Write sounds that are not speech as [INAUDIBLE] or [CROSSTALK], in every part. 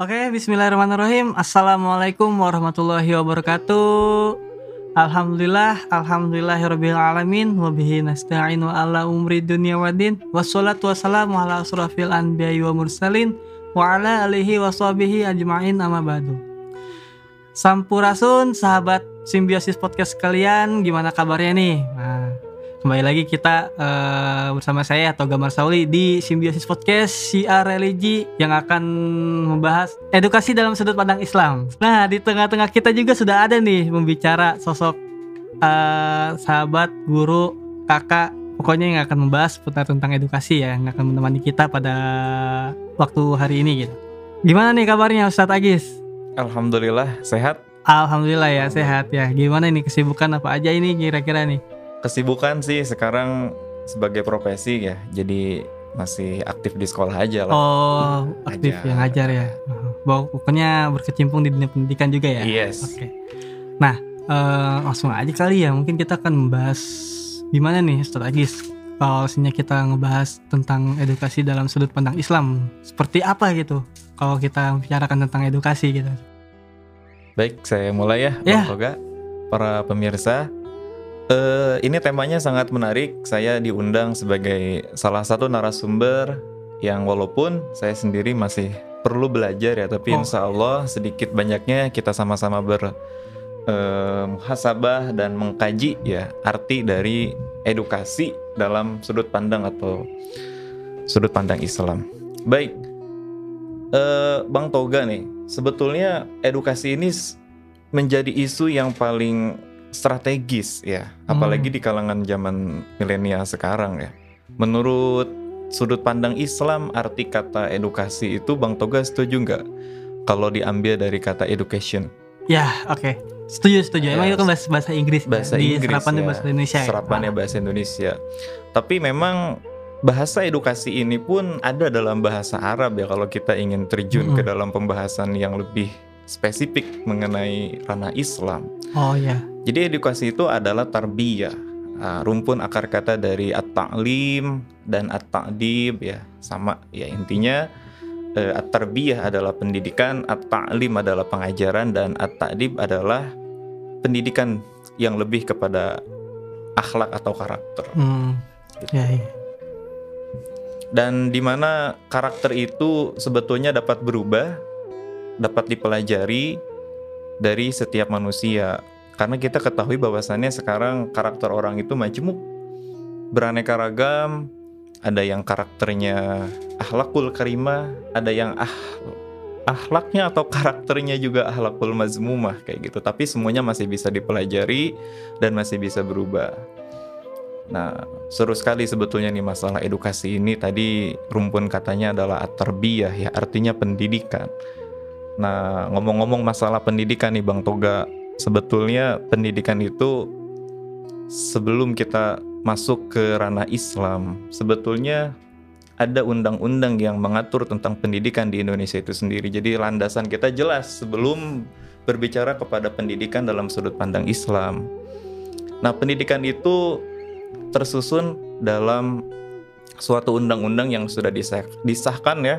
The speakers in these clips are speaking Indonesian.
Oke, bismillahirrahmanirrahim. Assalamualaikum warahmatullahi wabarakatuh. Alhamdulillah, alhamdulillahirabbil alamin wa bihi nasta'inu ala umri dunya waddin. Wassalatu wassalamu ala asrofil anbiya'i wa mursalin wa ala alihi wa sahbihi ajma'in amma ba'du. Sampurasun sahabat simbiosis podcast kalian, gimana kabarnya nih? Nah, kembali lagi kita uh, bersama saya atau Gamar Sauli di Simbiosis Podcast siar religi yang akan membahas edukasi dalam sudut pandang Islam. Nah, di tengah-tengah kita juga sudah ada nih membicara sosok uh, sahabat, guru, kakak, pokoknya yang akan membahas seputar tentang edukasi ya, yang akan menemani kita pada waktu hari ini gitu. Gimana nih kabarnya Ustadz Agis? Alhamdulillah sehat. Alhamdulillah ya sehat ya. Gimana nih kesibukan apa aja ini kira-kira nih? Kesibukan sih sekarang sebagai profesi ya, jadi masih aktif di sekolah aja lah. Oh, aktif Ngajar. yang ngajar ya. Bahwa pokoknya berkecimpung di dunia pendidikan juga ya. Yes. Oke. Nah, eh, langsung aja kali ya. Mungkin kita akan membahas gimana nih Ustadz Agis kalau misalnya kita ngebahas tentang edukasi dalam sudut pandang Islam. Seperti apa gitu kalau kita membicarakan tentang edukasi gitu. Baik, saya mulai ya, Ya. Bang Toga. Para pemirsa, eh ini temanya sangat menarik. Saya diundang sebagai salah satu narasumber yang walaupun saya sendiri masih perlu belajar ya, tapi Oh. insya Allah sedikit banyaknya kita sama-sama ber eh, dan mengkaji ya arti dari edukasi dalam sudut pandang atau sudut pandang Islam. Baik, eh, Bang Toga nih, sebetulnya edukasi ini menjadi isu yang paling strategis ya, apalagi di kalangan zaman milenial sekarang ya. Menurut sudut pandang Islam, arti kata edukasi itu Bang Toga setuju nggak? Kalau diambil dari kata education, Ya, oke. Setuju, setuju. Emang Ya, itu kan bahasa, bahasa Inggris ya? bahasa di Inggris serapannya ya, bahasa Indonesia ya? serapannya bahasa Indonesia. Tapi memang bahasa edukasi ini pun ada dalam bahasa Arab ya kalau kita ingin terjun Mm-mm. ke dalam pembahasan yang lebih spesifik mengenai ranah Islam. Oh ya. Jadi edukasi itu adalah tarbiyah. Ah, rumpun akar kata dari at-ta'lim dan at-ta'dib ya sama ya intinya eh, at-tarbiyah adalah pendidikan, at-ta'lim adalah pengajaran dan at-ta'dib adalah pendidikan yang lebih kepada akhlak atau karakter. Hmm. Ya, ya. Dan di mana karakter itu sebetulnya dapat berubah, dapat dipelajari dari setiap manusia. Karena kita ketahui bahwasannya sekarang karakter orang itu majemuk, beraneka ragam, ada yang karakternya akhlakul karimah, ada yang ah akhlaknya atau karakternya juga akhlakul mazmumah kayak gitu. Tapi semuanya masih bisa dipelajari dan masih bisa berubah. Nah, seru sekali sebetulnya nih masalah edukasi ini tadi rumpun katanya adalah at-tarbiyah ya, artinya pendidikan. Nah, ngomong-ngomong masalah pendidikan nih Bang Toga, sebetulnya pendidikan itu sebelum kita masuk ke ranah Islam, sebetulnya ada undang-undang yang mengatur tentang pendidikan di Indonesia itu sendiri. Jadi landasan kita jelas sebelum berbicara kepada pendidikan dalam sudut pandang Islam. Nah, pendidikan itu tersusun dalam suatu undang-undang yang sudah disah- disahkan ya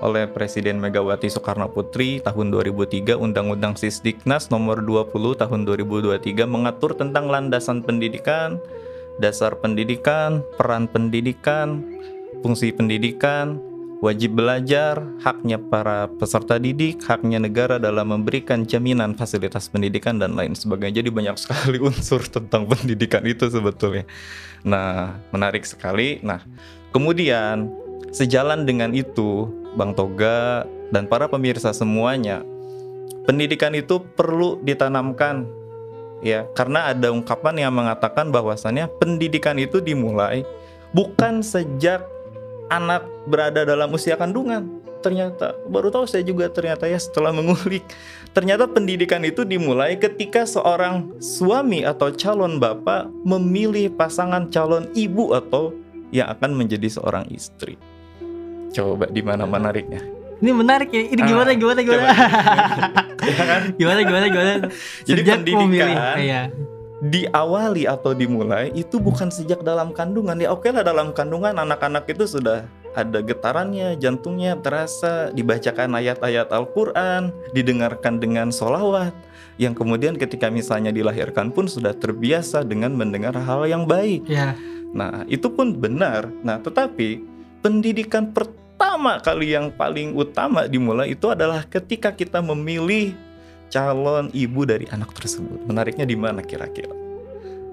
oleh Presiden Megawati Soekarno Putri tahun 2003 Undang-Undang Sisdiknas nomor 20 tahun 2023 mengatur tentang landasan pendidikan, dasar pendidikan, peran pendidikan, fungsi pendidikan, wajib belajar, haknya para peserta didik, haknya negara dalam memberikan jaminan fasilitas pendidikan dan lain sebagainya. Jadi banyak [LAUGHS] sekali unsur tentang pendidikan itu sebetulnya. Nah, menarik sekali. Nah, kemudian sejalan dengan itu, Bang Toga dan para pemirsa semuanya, pendidikan itu perlu ditanamkan ya, karena ada ungkapan yang mengatakan bahwasannya pendidikan itu dimulai bukan sejak anak berada dalam usia kandungan. Ternyata baru tahu saya juga ternyata ya setelah mengulik ternyata pendidikan itu dimulai ketika seorang suami atau calon bapak memilih pasangan calon ibu atau yang akan menjadi seorang istri. Coba di mana menariknya? Ini menarik ya. Ini Ah, gimana gimana gimana? [LAUGHS] Ya gimana gimana gimana? Jadi Sejak pendidikan memilih, iya. Diawali atau dimulai itu bukan sejak dalam kandungan ya oke lah dalam kandungan anak-anak itu sudah ada getarannya, jantungnya terasa, dibacakan ayat-ayat Al-Quran, didengarkan dengan solawat, yang kemudian ketika misalnya dilahirkan pun sudah terbiasa dengan mendengar hal yang baik. Ya. Nah, itu pun benar. Nah, tetapi pendidikan pertama kali yang paling utama dimulai itu adalah ketika kita memilih calon ibu dari anak tersebut. Menariknya di mana kira-kira?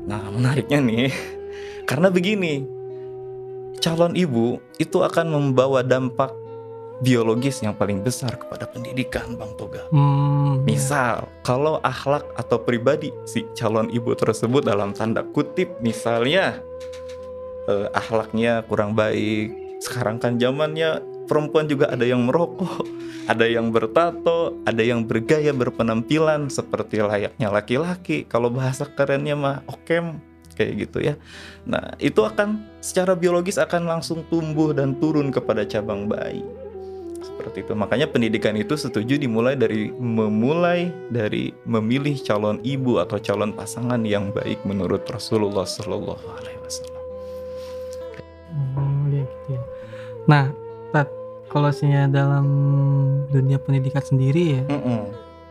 Nah, menariknya nih, [LAUGHS] karena begini, calon ibu itu akan membawa dampak biologis yang paling besar kepada pendidikan, Bang Toga. Hmm, Misal, kalau akhlak atau pribadi si calon ibu tersebut dalam tanda kutip misalnya eh, akhlaknya kurang baik. Sekarang kan zamannya perempuan juga ada yang merokok, ada yang bertato, ada yang bergaya berpenampilan seperti layaknya laki-laki. Kalau bahasa kerennya mah okem kayak gitu ya. Nah, itu akan secara biologis akan langsung tumbuh dan turun kepada cabang bayi seperti itu. Makanya pendidikan itu setuju dimulai dari memulai dari memilih calon ibu atau calon pasangan yang baik menurut Rasulullah Shallallahu Alaihi Wasallam. Oh, ya gitu ya. Nah, Tat, kalau dalam dunia pendidikan sendiri ya,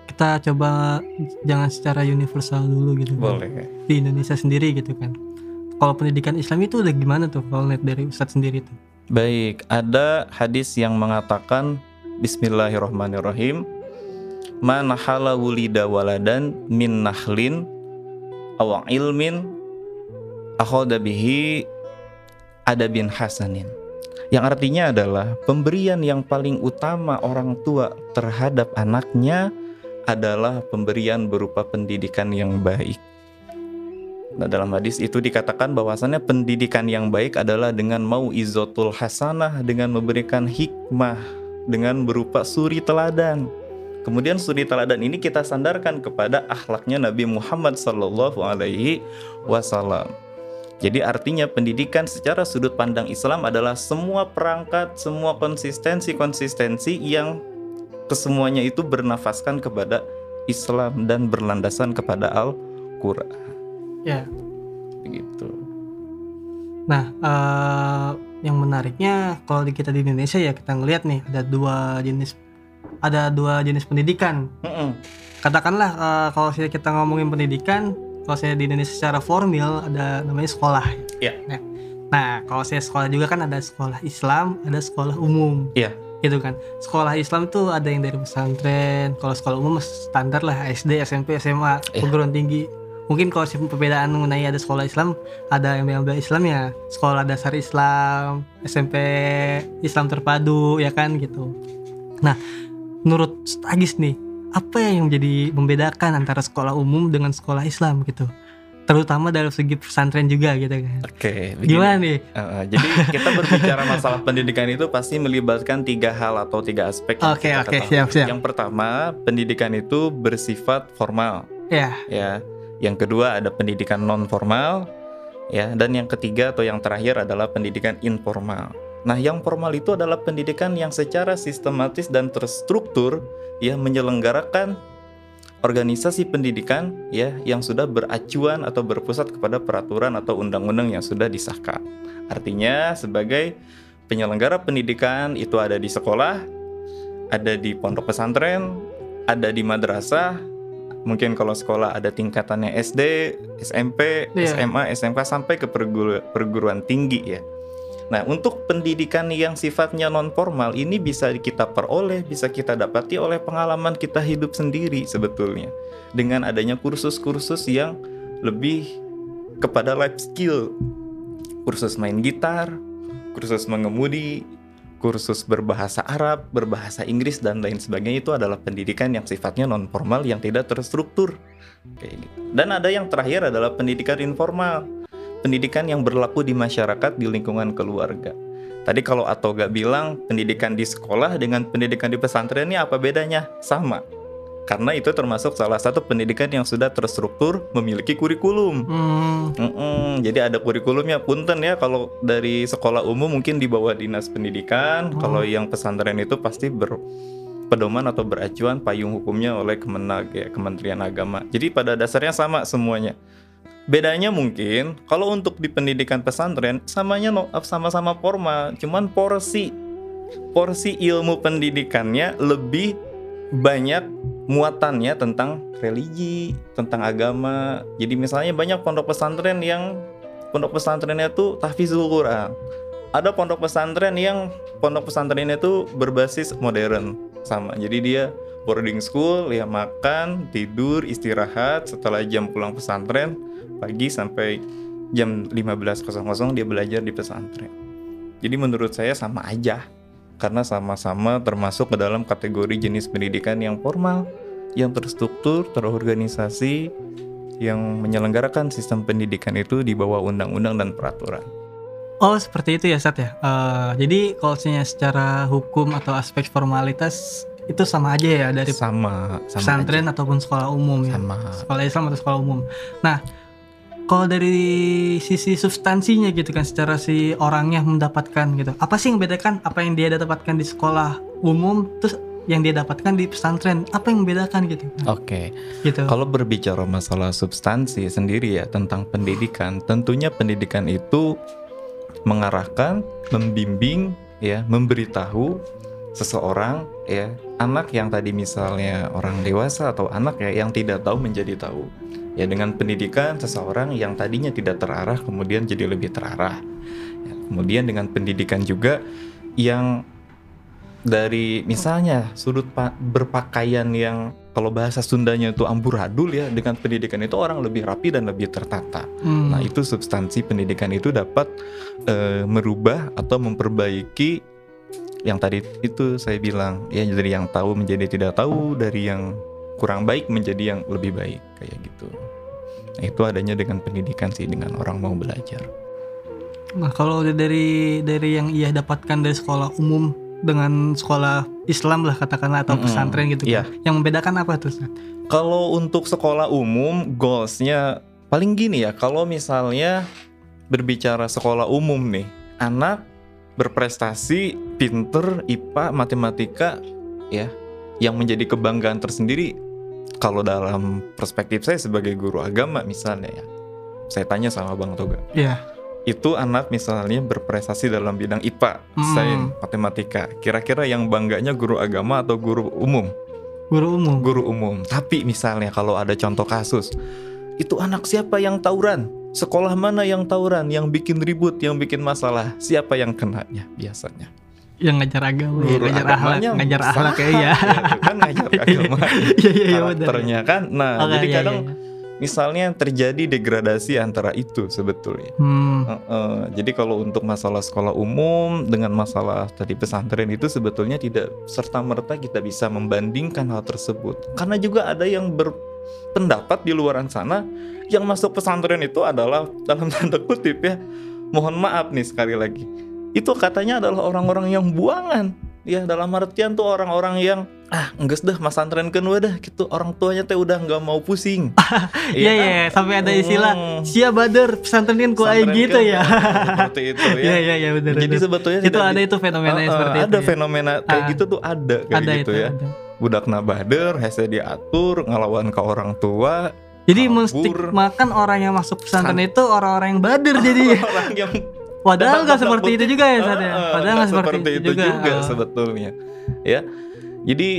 kita coba jangan secara universal dulu gitu. kan. Boleh. Di Indonesia sendiri gitu kan. Kalau pendidikan Islam itu udah gimana tuh kalau lihat dari Ustadz sendiri tuh? Baik, ada hadis yang mengatakan Bismillahirrahmanirrahim. Man hala wulida waladan min nahlin aw ilmin akhoda bihi ada bin hasanin. Yang artinya adalah pemberian yang paling utama orang tua terhadap anaknya adalah pemberian berupa pendidikan yang baik. Nah, dalam hadis itu dikatakan bahwasannya pendidikan yang baik adalah dengan mau izotul hasanah, dengan memberikan hikmah, dengan berupa suri teladan. Kemudian suri teladan ini kita sandarkan kepada akhlaknya Nabi Muhammad Sallallahu Alaihi Wasallam. Jadi artinya pendidikan secara sudut pandang Islam adalah semua perangkat, semua konsistensi-konsistensi yang kesemuanya itu bernafaskan kepada Islam dan berlandasan kepada Al-Quran. Ya. Begitu. Nah, eh, yang menariknya kalau di kita di Indonesia ya kita ngelihat nih ada dua jenis ada dua jenis pendidikan. Mm-mm. Katakanlah eh, kalau kita ngomongin pendidikan, kalau saya di Indonesia secara formal ada namanya sekolah. Iya. Nah, nah, kalau saya sekolah juga kan ada sekolah Islam, ada sekolah umum. Iya. Gitu kan. Sekolah Islam itu ada yang dari pesantren, kalau sekolah umum standar lah SD, SMP, SMA, Iya. perguruan tinggi. Mungkin kalau sih perbedaan mengenai ada sekolah Islam, ada yang bilang Islam ya, sekolah dasar Islam, SMP Islam terpadu ya kan gitu. Nah, menurut Agis nih, apa yang menjadi membedakan antara sekolah umum dengan sekolah Islam gitu? Terutama dari segi pesantren juga gitu kan. Oke. begini. Gimana nih? Uh, jadi kita berbicara masalah pendidikan itu pasti melibatkan tiga hal atau tiga aspek. Oke, kita oke, ketahui. siap, siap. Yang pertama, pendidikan itu bersifat formal, Ya, ya. Yang kedua ada pendidikan non formal, ya. Dan yang ketiga atau yang terakhir adalah pendidikan informal. Nah, yang formal itu adalah pendidikan yang secara sistematis dan terstruktur, ya, menyelenggarakan organisasi pendidikan ya yang sudah beracuan atau berpusat kepada peraturan atau undang-undang yang sudah disahkan. Artinya sebagai penyelenggara pendidikan itu ada di sekolah, ada di pondok pesantren, ada di madrasah. Mungkin kalau sekolah ada tingkatannya SD, SMP, Iya. SMA, SMK sampai ke perguru- perguruan tinggi ya. Nah, untuk pendidikan yang sifatnya non formal ini bisa kita peroleh, bisa kita dapati oleh pengalaman kita hidup sendiri sebetulnya. Dengan adanya kursus-kursus yang lebih kepada life skill. Kursus main gitar, kursus mengemudi, kursus berbahasa Arab, berbahasa Inggris dan lain sebagainya itu adalah pendidikan yang sifatnya non formal yang tidak terstruktur. Dan ada yang terakhir adalah pendidikan informal pendidikan yang berlaku di masyarakat di lingkungan keluarga. Tadi kalau atau gak bilang pendidikan di sekolah dengan pendidikan di pesantren ini apa bedanya? Sama. Karena itu termasuk salah satu pendidikan yang sudah terstruktur memiliki kurikulum. hmm, Mm-mm, jadi ada kurikulumnya. Punten ya kalau dari sekolah umum mungkin di bawah dinas pendidikan. Oh. Kalau yang pesantren itu pasti berpedoman atau beracuan payung hukumnya oleh Kemenag ya Kementerian Agama. Jadi pada dasarnya sama semuanya. Bedanya mungkin kalau untuk di pendidikan pesantren samanya no- sama-sama formal, cuman porsi porsi ilmu pendidikannya lebih banyak muatannya tentang religi, tentang agama. Jadi misalnya banyak pondok pesantren yang pondok pesantrennya tuh tahfizul Quran. Ada pondok pesantren yang pondok pesantrennya tuh berbasis modern sama. Jadi dia boarding school, ya makan, tidur, istirahat setelah jam pulang pesantren pagi sampai jam 15.00 dia belajar di pesantren. Jadi menurut saya sama aja karena sama-sama termasuk ke dalam kategori jenis pendidikan yang formal, yang terstruktur, terorganisasi, yang menyelenggarakan sistem pendidikan itu di bawah undang-undang dan peraturan. Oh seperti itu ya Sat ya. Eh, jadi kalau secara hukum atau aspek formalitas itu sama aja ya dari Sama, sama pesantren aja. ataupun sekolah umum ya. sama. Sekolah Islam atau sekolah umum. Nah kalau dari sisi substansinya gitu kan secara si orangnya mendapatkan gitu. Apa sih yang membedakan apa yang dia dapatkan di sekolah umum terus yang dia dapatkan di pesantren? Apa yang membedakan gitu? Oke. Gitu. Kalau berbicara masalah substansi sendiri ya tentang pendidikan, tentunya pendidikan itu mengarahkan, membimbing, ya, memberitahu seseorang, ya, anak yang tadi misalnya orang dewasa atau anak ya yang tidak tahu menjadi tahu. Ya dengan pendidikan seseorang yang tadinya tidak terarah kemudian jadi lebih terarah. Ya, kemudian dengan pendidikan juga yang dari misalnya sudut pa- berpakaian yang kalau bahasa Sundanya itu amburadul ya dengan pendidikan itu orang lebih rapi dan lebih tertata. Hmm. Nah itu substansi pendidikan itu dapat eh, merubah atau memperbaiki yang tadi itu saya bilang ya dari yang tahu menjadi tidak tahu dari yang kurang baik menjadi yang lebih baik kayak gitu. Nah itu adanya dengan pendidikan sih dengan orang mau belajar. Nah, kalau dari dari yang ia dapatkan dari sekolah umum dengan sekolah Islam lah katakanlah atau pesantren gitu. Iya. kan. Yang membedakan apa tuh? Kalau untuk sekolah umum, goalsnya paling gini ya. Kalau misalnya berbicara sekolah umum nih, anak berprestasi, pinter, IPA, matematika, ya, yang menjadi kebanggaan tersendiri. Kalau dalam perspektif saya sebagai guru agama misalnya ya, saya tanya sama Bang Toga, Iya. itu anak misalnya berprestasi dalam bidang IPA, Hmm. sains, matematika. Kira-kira yang bangganya guru agama atau guru umum? Guru umum. guru umum. Tapi misalnya kalau ada contoh kasus, itu anak siapa yang tawuran? Sekolah mana yang tawuran, yang bikin ribut, yang bikin masalah? Siapa yang kenanya biasanya? Yang ngajar agama, ya, ngajar akhlak, agamanya ngajar salah. akhlak ya. Iya. [LAUGHS] itu kan ngajar [LAUGHS] agama. Iya iya iya benar. Karakternya kan. Nah, Oke, jadi iya, kadang iya, iya. misalnya terjadi degradasi antara itu sebetulnya. Hmm. Heeh, jadi kalau untuk masalah sekolah umum dengan masalah tadi pesantren itu sebetulnya tidak serta merta kita bisa membandingkan hal tersebut karena juga ada yang berpendapat di luaran sana yang masuk pesantren itu adalah dalam tanda kutip ya mohon maaf nih sekali lagi itu katanya adalah orang-orang yang buangan ya dalam artian tuh orang-orang yang ah enggak dah mas antren kedua dah gitu orang tuanya teh udah nggak mau pusing [LAUGHS] Iya iya iya, sampai ada istilah Hmm. Sia Badar pesantren kan ku aing Pesantren gitu kan, ya. seperti itu ya [LAUGHS] Iya iya iya benar. jadi benar. sebetulnya itu ada itu fenomena Heeh, seperti ada itu. ya. fenomena kayak Ah. gitu tuh ada kayak ada gitu itu. ya ada. Budak nabader hese diatur ngelawan ke orang tua Jadi menstigmakan orang yang masuk pesantren itu orang-orang yang bader jadi. [LAUGHS] orang yang Padahal nggak seperti itu juga ya eh, Sad ya. Padahal nggak nggak seperti, itu juga. Ah. sebetulnya ya jadi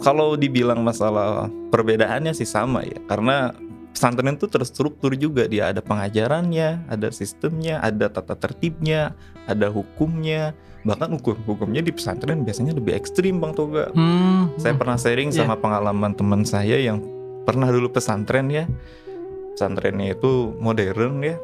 kalau dibilang masalah perbedaannya sih sama ya karena pesantren itu terstruktur juga dia ada pengajarannya ada sistemnya ada tata tertibnya ada hukumnya bahkan hukum hukumnya di pesantren biasanya lebih ekstrim bang Toga Hmm. saya pernah sharing Iya. sama pengalaman teman saya yang pernah dulu pesantren ya. Pesantrennya itu modern ya.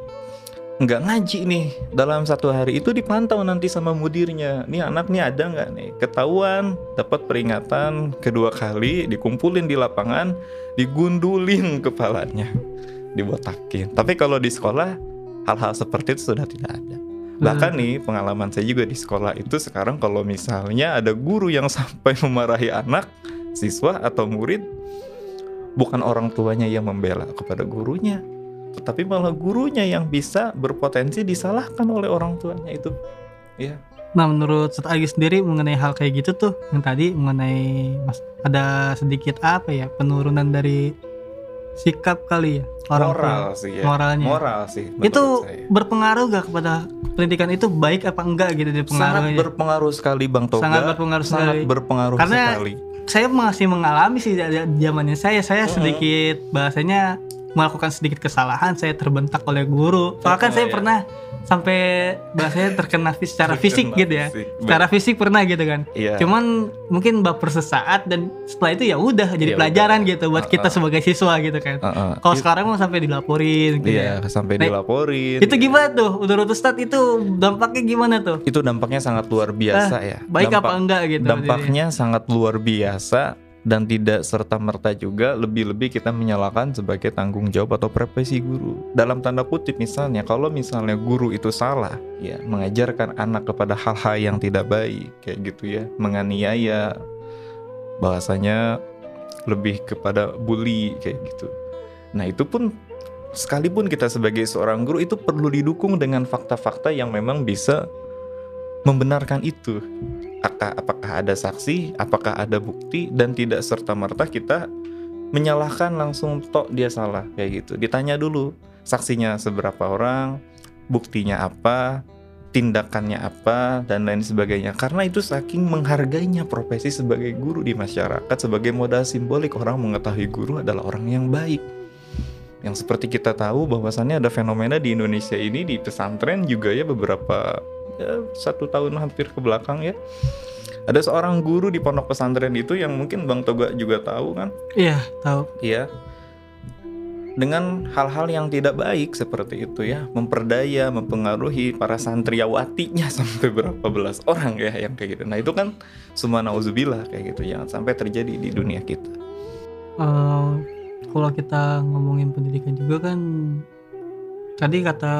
Nggak ngaji nih dalam satu hari itu dipantau nanti sama mudirnya. Nih anak nih ada nggak nih? Ketahuan dapat peringatan kedua kali dikumpulin di lapangan, digundulin kepalanya, dibotakin. Tapi kalau di sekolah hal-hal seperti itu sudah tidak ada. Bahkan nih pengalaman saya juga di sekolah itu sekarang kalau misalnya ada guru yang [LAUGHS] sampai memarahi anak, siswa atau murid, bukan orang tuanya yang membela kepada gurunya, tetapi malah gurunya yang bisa berpotensi disalahkan oleh orang tuanya itu. Ya, Nah menurut Ustadz Agi sendiri mengenai hal kayak gitu tuh yang tadi mengenai mas, ada sedikit apa ya penurunan dari sikap kali ya orang tua. moral sih ya moralnya. moral sih itu saya. berpengaruh gak kepada pendidikan itu baik apa enggak gitu di sangat berpengaruh sekali bang Toga Sangat berpengaruh sangat sekali. berpengaruh Karena sekali saya masih mengalami sih zamannya saya saya sedikit bahasanya melakukan sedikit kesalahan saya terbentak oleh guru soalnya kan Oh, saya iya. pernah sampai bahasanya terkena secara fisik gitu ya fisik. secara fisik pernah gitu kan Iya. cuman mungkin baper sesaat dan setelah itu ya udah jadi Ya pelajaran udah. gitu buat Uh-uh. kita sebagai siswa gitu kan Heeh. kalau It- sekarang mau sampai dilaporin gitu iya ya. sampai Nah, dilaporin itu gimana tuh menurut Ustadz itu dampaknya gimana tuh itu dampaknya sangat luar biasa ya baik Dampak- apa enggak gitu dampaknya sangat luar biasa dan tidak serta merta juga lebih-lebih kita menyalahkan sebagai tanggung jawab atau profesi guru. Dalam tanda kutip misalnya kalau misalnya guru itu salah ya mengajarkan anak kepada hal-hal yang tidak baik kayak gitu ya menganiaya bahasanya lebih kepada bully kayak gitu. Nah itu pun sekalipun kita sebagai seorang guru itu perlu didukung dengan fakta-fakta yang memang bisa membenarkan itu apakah, apakah ada saksi, apakah ada bukti dan tidak serta merta kita menyalahkan langsung tok dia salah kayak gitu. Ditanya dulu saksinya seberapa orang, buktinya apa, tindakannya apa dan lain sebagainya. Karena itu saking menghargainya profesi sebagai guru di masyarakat sebagai modal simbolik orang mengetahui guru adalah orang yang baik. Yang seperti kita tahu bahwasannya ada fenomena di Indonesia ini di pesantren juga ya beberapa ya, satu tahun hampir ke belakang ya. Ada seorang guru di pondok pesantren itu yang mungkin Bang Toga juga tahu kan? Iya tahu. Iya. Dengan hal-hal yang tidak baik seperti itu ya memperdaya mempengaruhi para santriawatinya [LAUGHS] sampai berapa belas orang ya yang kayak gitu. Nah itu kan semua nauzubillah kayak gitu. Jangan sampai terjadi di dunia kita. Eh, kalau kita ngomongin pendidikan juga kan tadi kata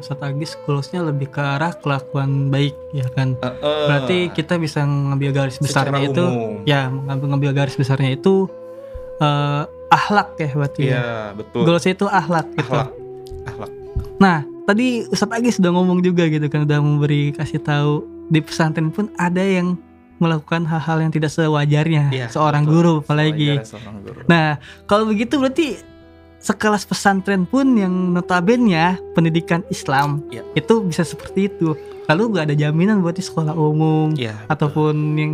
Satagis goalsnya lebih ke arah kelakuan baik ya kan? Berarti kita bisa ngambil garis besarnya itu umum. ya ngambil ngambil garis besarnya itu eh ahlak ya berarti ya? Iya betul. Goalsnya itu ahlak gitu. Akhlak akhlak nah tadi Ustadz Agis sudah ngomong juga gitu kan udah memberi kasih tahu di pesantren pun ada yang melakukan hal-hal yang tidak sewajarnya Iya, seorang betul. guru apalagi. Sewajarnya seorang guru. Nah, kalau begitu berarti sekelas pesantren pun yang notabene pendidikan Islam Ya. itu bisa seperti itu. Lalu gak ada jaminan buat di sekolah umum Iya, ataupun yang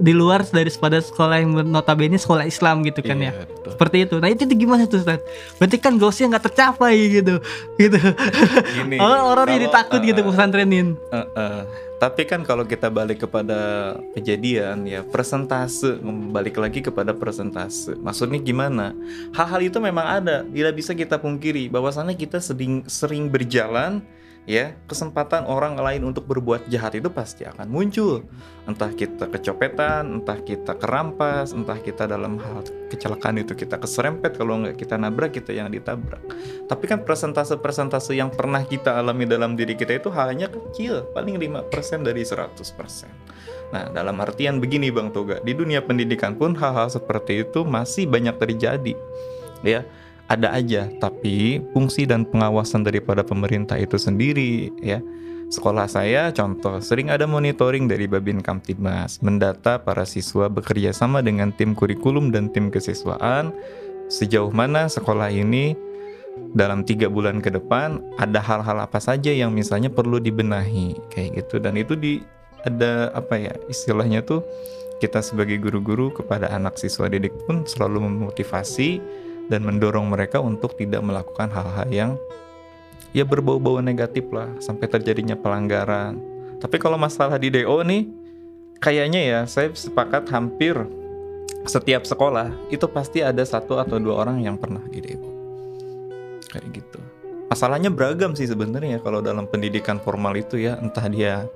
di luar daripada sekolah yang notabene sekolah Islam gitu kan ya. Iya, betul. Seperti itu. Nah itu, itu gimana tuh Ustaz? Berarti kan goalsnya nggak tercapai gitu, gitu. Gini, [LAUGHS] Orang orang jadi takut gitu eh, pesantrenin. Eh, eh. Tapi kan kalau kita balik kepada kejadian ya persentase balik lagi kepada persentase. Maksudnya gimana? Hal-hal itu memang ada, tidak bisa kita pungkiri bahwasannya kita sering sering berjalan ya kesempatan orang lain untuk berbuat jahat itu pasti akan muncul. Entah kita kecopetan, entah kita kerampas, entah kita dalam hal kecelakaan itu kita keserempet kalau nggak kita nabrak kita yang ditabrak. Tapi kan persentase-persentase yang pernah kita alami dalam diri kita itu hanya kecil, paling 5% dari 100%. Nah, dalam artian begini Bang Toga, di dunia pendidikan pun hal-hal seperti itu masih banyak terjadi. Ya, ada aja, tapi fungsi dan pengawasan daripada pemerintah itu sendiri ya. Sekolah saya contoh sering ada monitoring dari Babin Kamtibmas mendata para siswa bekerja sama dengan tim kurikulum dan tim kesiswaan sejauh mana sekolah ini dalam tiga bulan ke depan ada hal-hal apa saja yang misalnya perlu dibenahi kayak gitu dan itu di ada apa ya istilahnya tuh kita sebagai guru-guru kepada anak siswa didik pun selalu memotivasi dan mendorong mereka untuk tidak melakukan hal-hal yang ya berbau-bau negatif lah sampai terjadinya pelanggaran. Tapi kalau masalah di DO nih kayaknya ya saya sepakat hampir setiap sekolah itu pasti ada satu atau dua orang yang pernah di DO. Kayak gitu. Masalahnya beragam sih sebenarnya kalau dalam pendidikan formal itu ya entah dia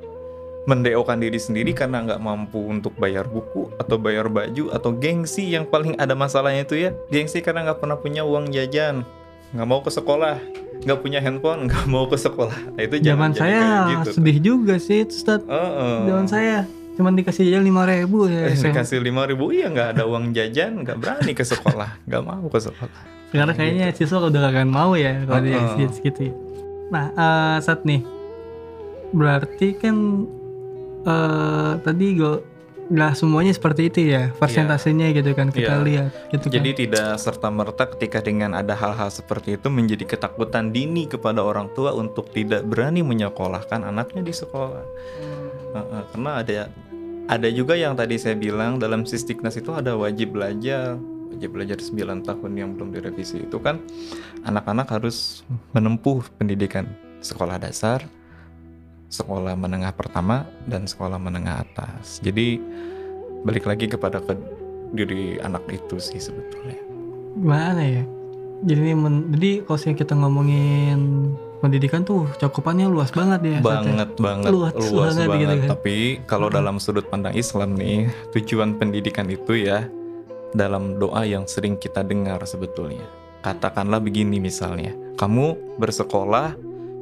mendeokan diri sendiri karena nggak mampu untuk bayar buku atau bayar baju atau gengsi yang paling ada masalahnya itu ya gengsi karena nggak pernah punya uang jajan nggak mau ke sekolah nggak punya handphone [LAUGHS] nggak mau ke sekolah nah, itu jangan Zaman saya gitu tuh. sedih juga sih itu Ustaz. Heeh. Zaman saya cuman dikasih jajan lima ribu ya. Eh, dikasih lima ribu iya nggak ada uang jajan nggak berani ke sekolah [LAUGHS] nggak mau ke sekolah Sekarang kayaknya siswa udah gak mau ya kalau dia Uh-uh. segitu. Nah, eh, saat nih berarti kan eh tadi gue nggak semuanya seperti itu ya persentasenya gitu kan kita Iya. lihat gitu kan Jadi tidak serta merta ketika dengan ada hal-hal seperti itu menjadi ketakutan dini kepada orang tua untuk tidak berani menyekolahkan anaknya di sekolah. Heeh, karena ada ada juga yang tadi saya bilang dalam Sistiknas itu ada wajib belajar, wajib belajar 9 tahun yang belum direvisi itu kan anak-anak harus menempuh pendidikan sekolah dasar, sekolah menengah pertama dan sekolah menengah atas. Jadi balik lagi kepada ke diri anak itu sih sebetulnya. gimana ya jadi ini men- jadi kalau kita ngomongin pendidikan tuh cakupannya luas banget ya ya. banget banget Luas luas, banget banget, gitu kan. tapi kalau Hmm. dalam sudut pandang Islam nih tujuan pendidikan itu ya dalam doa yang sering kita dengar sebetulnya katakanlah begini misalnya kamu bersekolah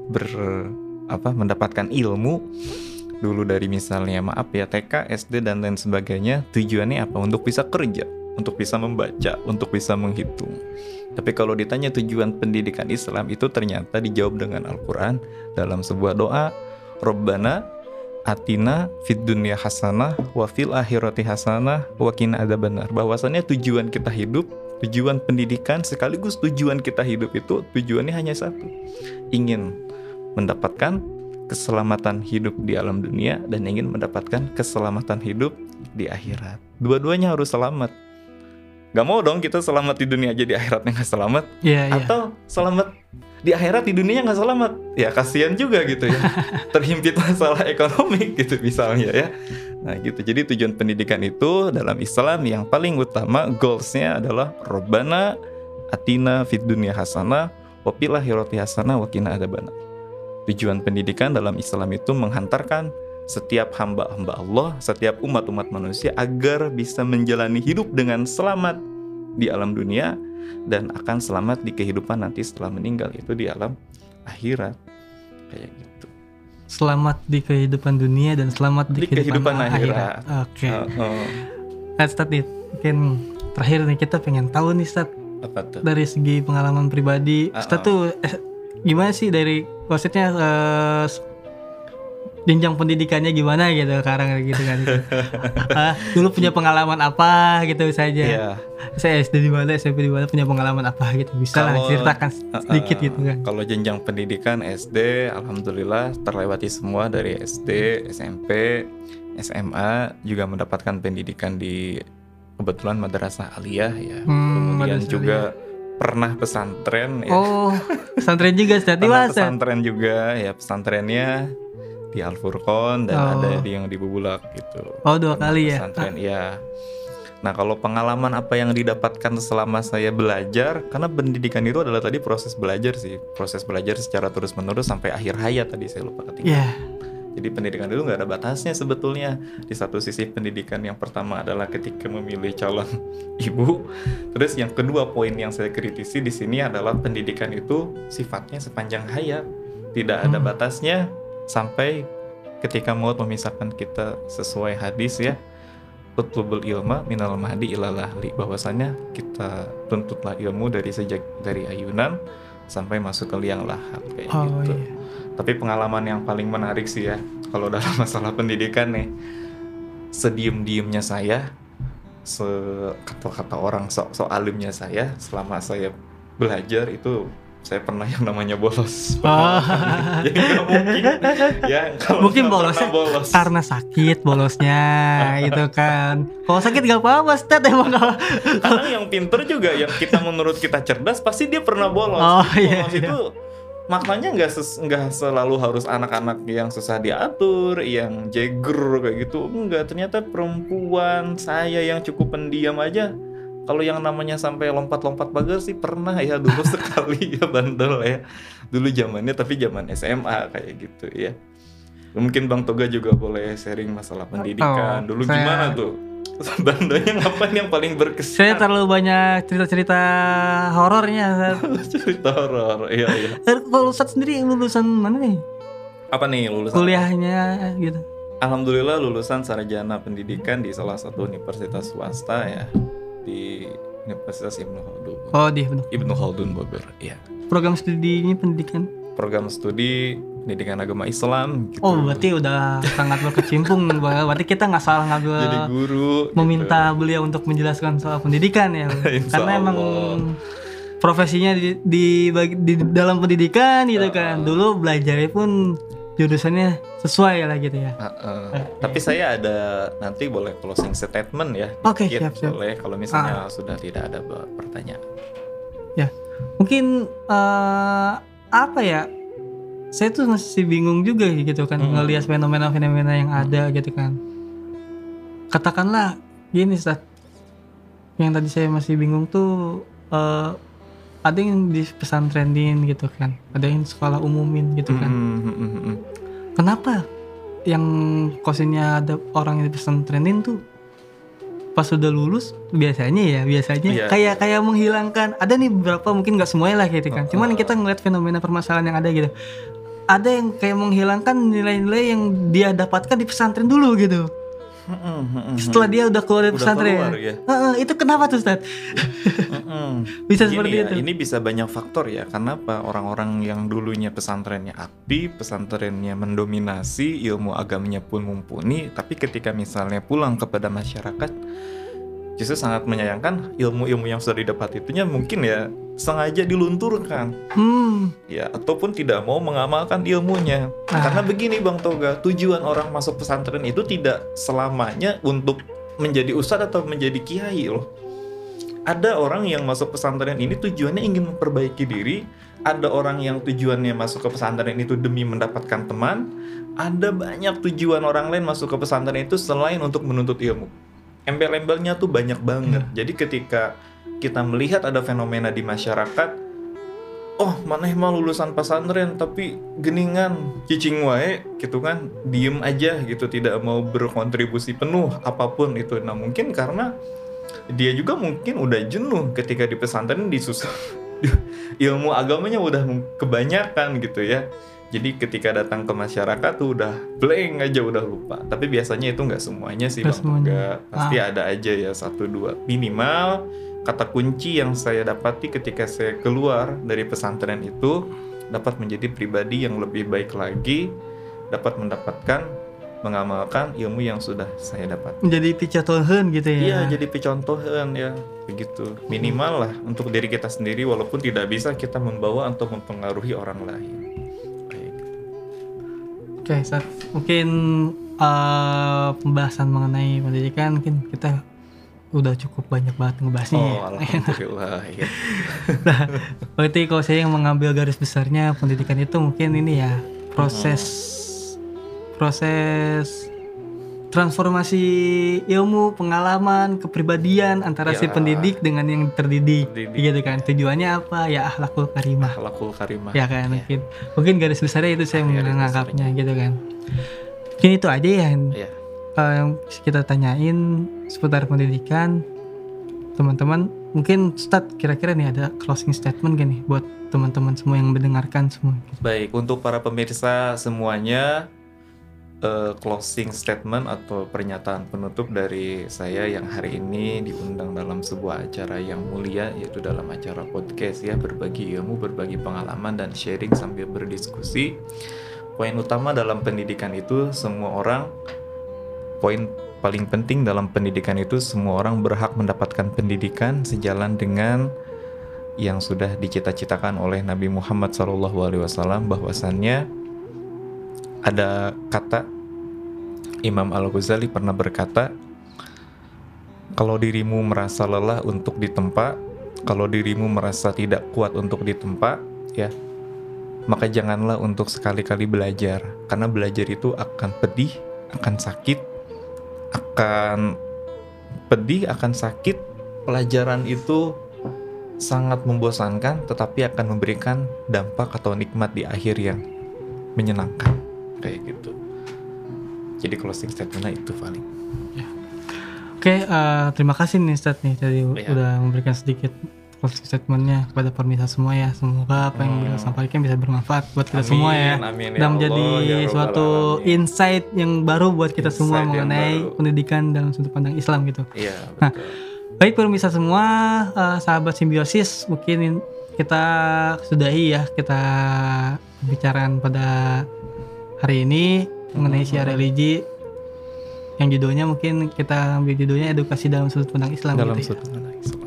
ber apa mendapatkan ilmu dulu dari misalnya maaf ya TK SD dan lain sebagainya tujuannya apa? Untuk bisa kerja untuk bisa membaca untuk bisa menghitung. Tapi kalau ditanya tujuan pendidikan Islam itu ternyata dijawab dengan Al-Quran dalam sebuah doa Rabbana atina fid dunya hasanah wa fil akhirati hasanah wa qina adzabannar. Bahwasannya tujuan kita hidup tujuan pendidikan sekaligus tujuan kita hidup itu tujuannya hanya satu ingin mendapatkan keselamatan hidup di alam dunia dan ingin mendapatkan keselamatan hidup di akhirat. Dua-duanya harus selamat. Gak mau dong kita selamat di dunia aja di akhiratnya nggak selamat. Iya, iya. atau selamat di akhirat di dunia nggak selamat. Ya kasihan juga gitu ya. [LAUGHS] Terhimpit masalah ekonomi [LAUGHS] gitu misalnya ya. Nah gitu. Jadi tujuan pendidikan itu dalam Islam yang paling utama goalsnya adalah Robbana atina fid dunya hasanah wa fil akhirati hasanah wa qina adzabannar tujuan pendidikan dalam Islam itu menghantarkan setiap hamba-hamba Allah, setiap umat-umat manusia agar bisa menjalani hidup dengan selamat di alam dunia dan akan selamat di kehidupan nanti setelah meninggal itu di alam akhirat kayak gitu. Selamat di kehidupan dunia dan selamat di, Di kehidupan akhirat. Oke. Heeh. Nah, Stat, nih, mungkin terakhir nih kita pengen tahu nih Stat apa tuh? dari segi pengalaman pribadi. Stat ah. tuh gimana sih dari maksudnya eh, jenjang pendidikannya gimana gitu sekarang gitu kan gitu. [LAUGHS] Ah, dulu punya pengalaman apa gitu saja Iya. saya SD di mana SMP di mana punya pengalaman apa gitu bisa lah Kalau- ceritakan sedikit Uh-uh. gitu kan Kalau jenjang pendidikan SD, alhamdulillah terlewati semua dari SD, SMP, SMA juga mendapatkan pendidikan di kebetulan madrasah aliyah ya. Hmm, Kemudian juga pernah pesantren ya. oh pesantren juga mana Stat? [LAUGHS] pesantren juga ya pesantrennya di Al Furqon dan Oh. ada di yang di Bubulak gitu. oh dua Pernah kali ya Pesantren ya. Nah kalau pengalaman apa yang didapatkan selama saya belajar, karena pendidikan itu adalah tadi proses belajar sih, proses belajar secara terus menerus sampai akhir hayat tadi saya lupa ketinggalan. ya Jadi pendidikan itu nggak ada batasnya sebetulnya. Di satu sisi pendidikan yang pertama adalah ketika memilih calon [LAUGHS] ibu. Terus yang kedua poin yang saya kritisi di sini adalah pendidikan itu sifatnya sepanjang hayat. Tidak ada Hmm. batasnya sampai ketika maut memisahkan kita sesuai hadis ya. Utlubul ilma minal mahdi ilal ahli bahwasanya kita tuntutlah ilmu dari sejak dari ayunan sampai masuk ke liang lahat kayak oh gitu. iya Tapi pengalaman yang paling menarik sih ya, kalau dalam [LAUGHS] masalah pendidikan nih, sediem-diemnya saya, se kata-kata orang so, so alimnya saya, selama saya belajar itu saya pernah yang namanya bolos. Oh. [LAUGHS] Jadi nggak mungkin ya kalau Mungkin nggak bolosnya bolos. karena sakit bolosnya [LAUGHS] gitu kan kalau sakit gak apa-apa Stat emang gak Kadang yang pinter juga yang kita menurut kita cerdas pasti dia pernah bolos. Oh, Jadi iya, bolos iya. itu maknanya nggak ses- nggak selalu harus anak-anak yang susah diatur, yang jeger kayak gitu. Enggak, ternyata perempuan saya yang cukup pendiam aja. Kalau yang namanya sampai lompat-lompat pagar sih pernah ya dulu [LAUGHS] sekali ya bandel ya. Dulu zamannya tapi zaman SMA kayak gitu ya. Mungkin Bang Toga juga boleh sharing masalah pendidikan. Oh, Dulu saya- gimana tuh? Bandelnya ngapain yang paling berkesan? saya terlalu banyak cerita-cerita horornya [LAUGHS] cerita horor. Iya, iya. Eh, kalau Stat sendiri lulusan mana nih Apa nih lulusan? kuliahnya gitu Alhamdulillah lulusan sarjana pendidikan di salah satu universitas swasta ya di Universitas Ibnu Khaldun. oh di bener. Ibnu Khaldun Bogor. Iya. program studinya pendidikan Program studi pendidikan agama Islam gitu. Oh berarti udah sangat berkecimpung berarti kita nggak salah ngambil jadi guru gitu. meminta beliau untuk menjelaskan soal pendidikan ya [LAUGHS] karena emang Allah. profesinya di, di, bagi- di dalam pendidikan gitu Ah. kan dulu belajarnya pun jurusannya sesuai lah gitu ya Heeh. Oke. Tapi saya ada nanti boleh closing statement ya. Oke, dikit, siap, siap. Boleh kalau misalnya sudah tidak ada pertanyaan. mungkin eh, apa ya saya tuh masih bingung juga gitu kan Mm. ngelihat fenomena-fenomena yang ada gitu kan katakanlah gini Ustaz yang tadi saya masih bingung tuh eh, ada yang di pesantrenin gitu kan ada yang sekolah umumin gitu kan Mm, mm, mm, mm. kenapa yang kosinnya ada orang yang di pesantrenin tuh pas sudah lulus biasanya ya biasanya Iya. kayak kayak menghilangkan ada nih beberapa mungkin nggak semuanya lah gitu kan Oh, cuman oh. kita ngeliat fenomena permasalahan yang ada gitu ada yang kayak menghilangkan nilai-nilai yang dia dapatkan di pesantren dulu gitu setelah dia udah keluar dari pesantren keluar ya. Itu kenapa tuh Ustaz? [LAUGHS] Bisa Gini seperti ya, itu Ini bisa banyak faktor ya. Kenapa orang-orang yang dulunya pesantrennya aktif, pesantrennya mendominasi, ilmu agamanya pun mumpuni, tapi ketika misalnya pulang kepada masyarakat, justru sangat menyayangkan ilmu-ilmu yang sudah didapat itunya mungkin ya sengaja dilunturkan, hmm ya ataupun tidak mau mengamalkan ilmunya. Ah. Karena begini Bang Toga, tujuan orang masuk pesantren itu tidak selamanya untuk menjadi ustadz atau menjadi kiai loh. Ada orang yang masuk pesantren ini tujuannya ingin memperbaiki diri, ada orang yang tujuannya masuk ke pesantren itu demi mendapatkan teman, ada banyak tujuan orang lain masuk ke pesantren itu selain untuk menuntut ilmu. Embel-embelnya tuh banyak banget. Jadi ketika kita melihat ada fenomena di masyarakat, oh maneh mah lulusan pesantren tapi geningan cicing wae gitu kan diem aja gitu tidak mau berkontribusi penuh apa pun itu. Nah mungkin karena dia juga mungkin udah jenuh ketika di pesantren disusah. [LAUGHS] Ilmu agamanya udah kebanyakan gitu ya jadi ketika datang ke masyarakat tuh udah blank aja udah lupa tapi biasanya itu nggak semuanya sih bang semuanya. Nggak. pasti ada aja ya satu dua minimal kata kunci yang saya dapati ketika saya keluar dari pesantren itu dapat menjadi pribadi yang lebih baik lagi, dapat mendapatkan mengamalkan ilmu yang sudah saya dapat. menjadi picatohan gitu ya Iya, jadi picontohan ya, begitu. Minimal lah untuk diri kita sendiri walaupun tidak bisa kita membawa atau mempengaruhi orang lain. Oke, Ustaz. mungkin eh, pembahasan mengenai pendidikan mungkin kita udah cukup banyak banget ngebahasnya. Oh, ya. alhamdulillah. [LAUGHS] ya. Berarti kalau saya yang mengambil garis besarnya pendidikan itu mungkin ini ya proses proses transformasi ilmu, pengalaman, kepribadian antara si Ya. pendidik dengan yang terdidik, Terdidik. gitu kan. Tujuannya apa? Ya akhlakul karimah. Akhlakul karimah. ya kan mungkin mungkin garis besarnya itu saya menganggapnya gitu kan. Mungkin itu aja ya yang Iya. eh, yang kita tanyain seputar pendidikan teman-teman mungkin Ustadz kira-kira nih ada closing statement gak nih buat teman-teman semua yang mendengarkan semua Baik, untuk para pemirsa semuanya, eh, closing statement atau pernyataan penutup dari saya yang hari ini diundang dalam sebuah acara yang mulia, yaitu dalam acara podcast ya, berbagi ilmu, berbagi pengalaman, dan sharing sambil berdiskusi. Poin utama dalam pendidikan itu semua orang, poin paling penting dalam pendidikan itu semua orang berhak mendapatkan pendidikan sejalan dengan yang sudah dicita-citakan oleh Nabi Muhammad SAW bahwasannya ada kata Imam Al Ghazali pernah berkata kalau dirimu merasa lelah untuk ditempa kalau dirimu merasa tidak kuat untuk ditempa ya maka janganlah untuk sekali-kali belajar karena belajar itu akan pedih akan sakit akan pedih akan sakit. Pelajaran itu sangat membosankan tetapi akan memberikan dampak atau nikmat di akhir yang menyenangkan kayak gitu jadi closing statementnya itu paling oke eh, terima kasih nih Ustadz nih tadi Iya. udah memberikan sedikit closing statementnya kepada pemirsa semua ya semoga apa yang Hmm. beliau sampaikan bisa bermanfaat buat kita semua ya amin dan menjadi ya suatu Alamin. insight yang baru buat kita semua Insight yang mengenai baru. pendidikan dalam sudut pandang Islam gitu iya Nah, Baik pemirsa semua, eh, sahabat simbiosis, mungkin kita sudahi ya kita pembicaraan pada hari ini mengenai syiar religi yang judulnya mungkin kita ambil judulnya edukasi dalam sudut pandang Islam dalam gitu ya. sudut pandang Islam.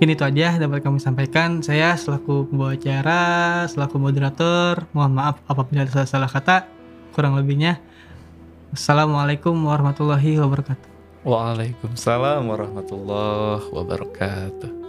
Mungkin itu aja dapat kami sampaikan. Saya selaku pembawa acara, selaku moderator, mohon maaf apabila ada salah kata, kurang lebihnya. Assalamualaikum warahmatullahi wabarakatuh. Waalaikumsalam warahmatullahi wabarakatuh.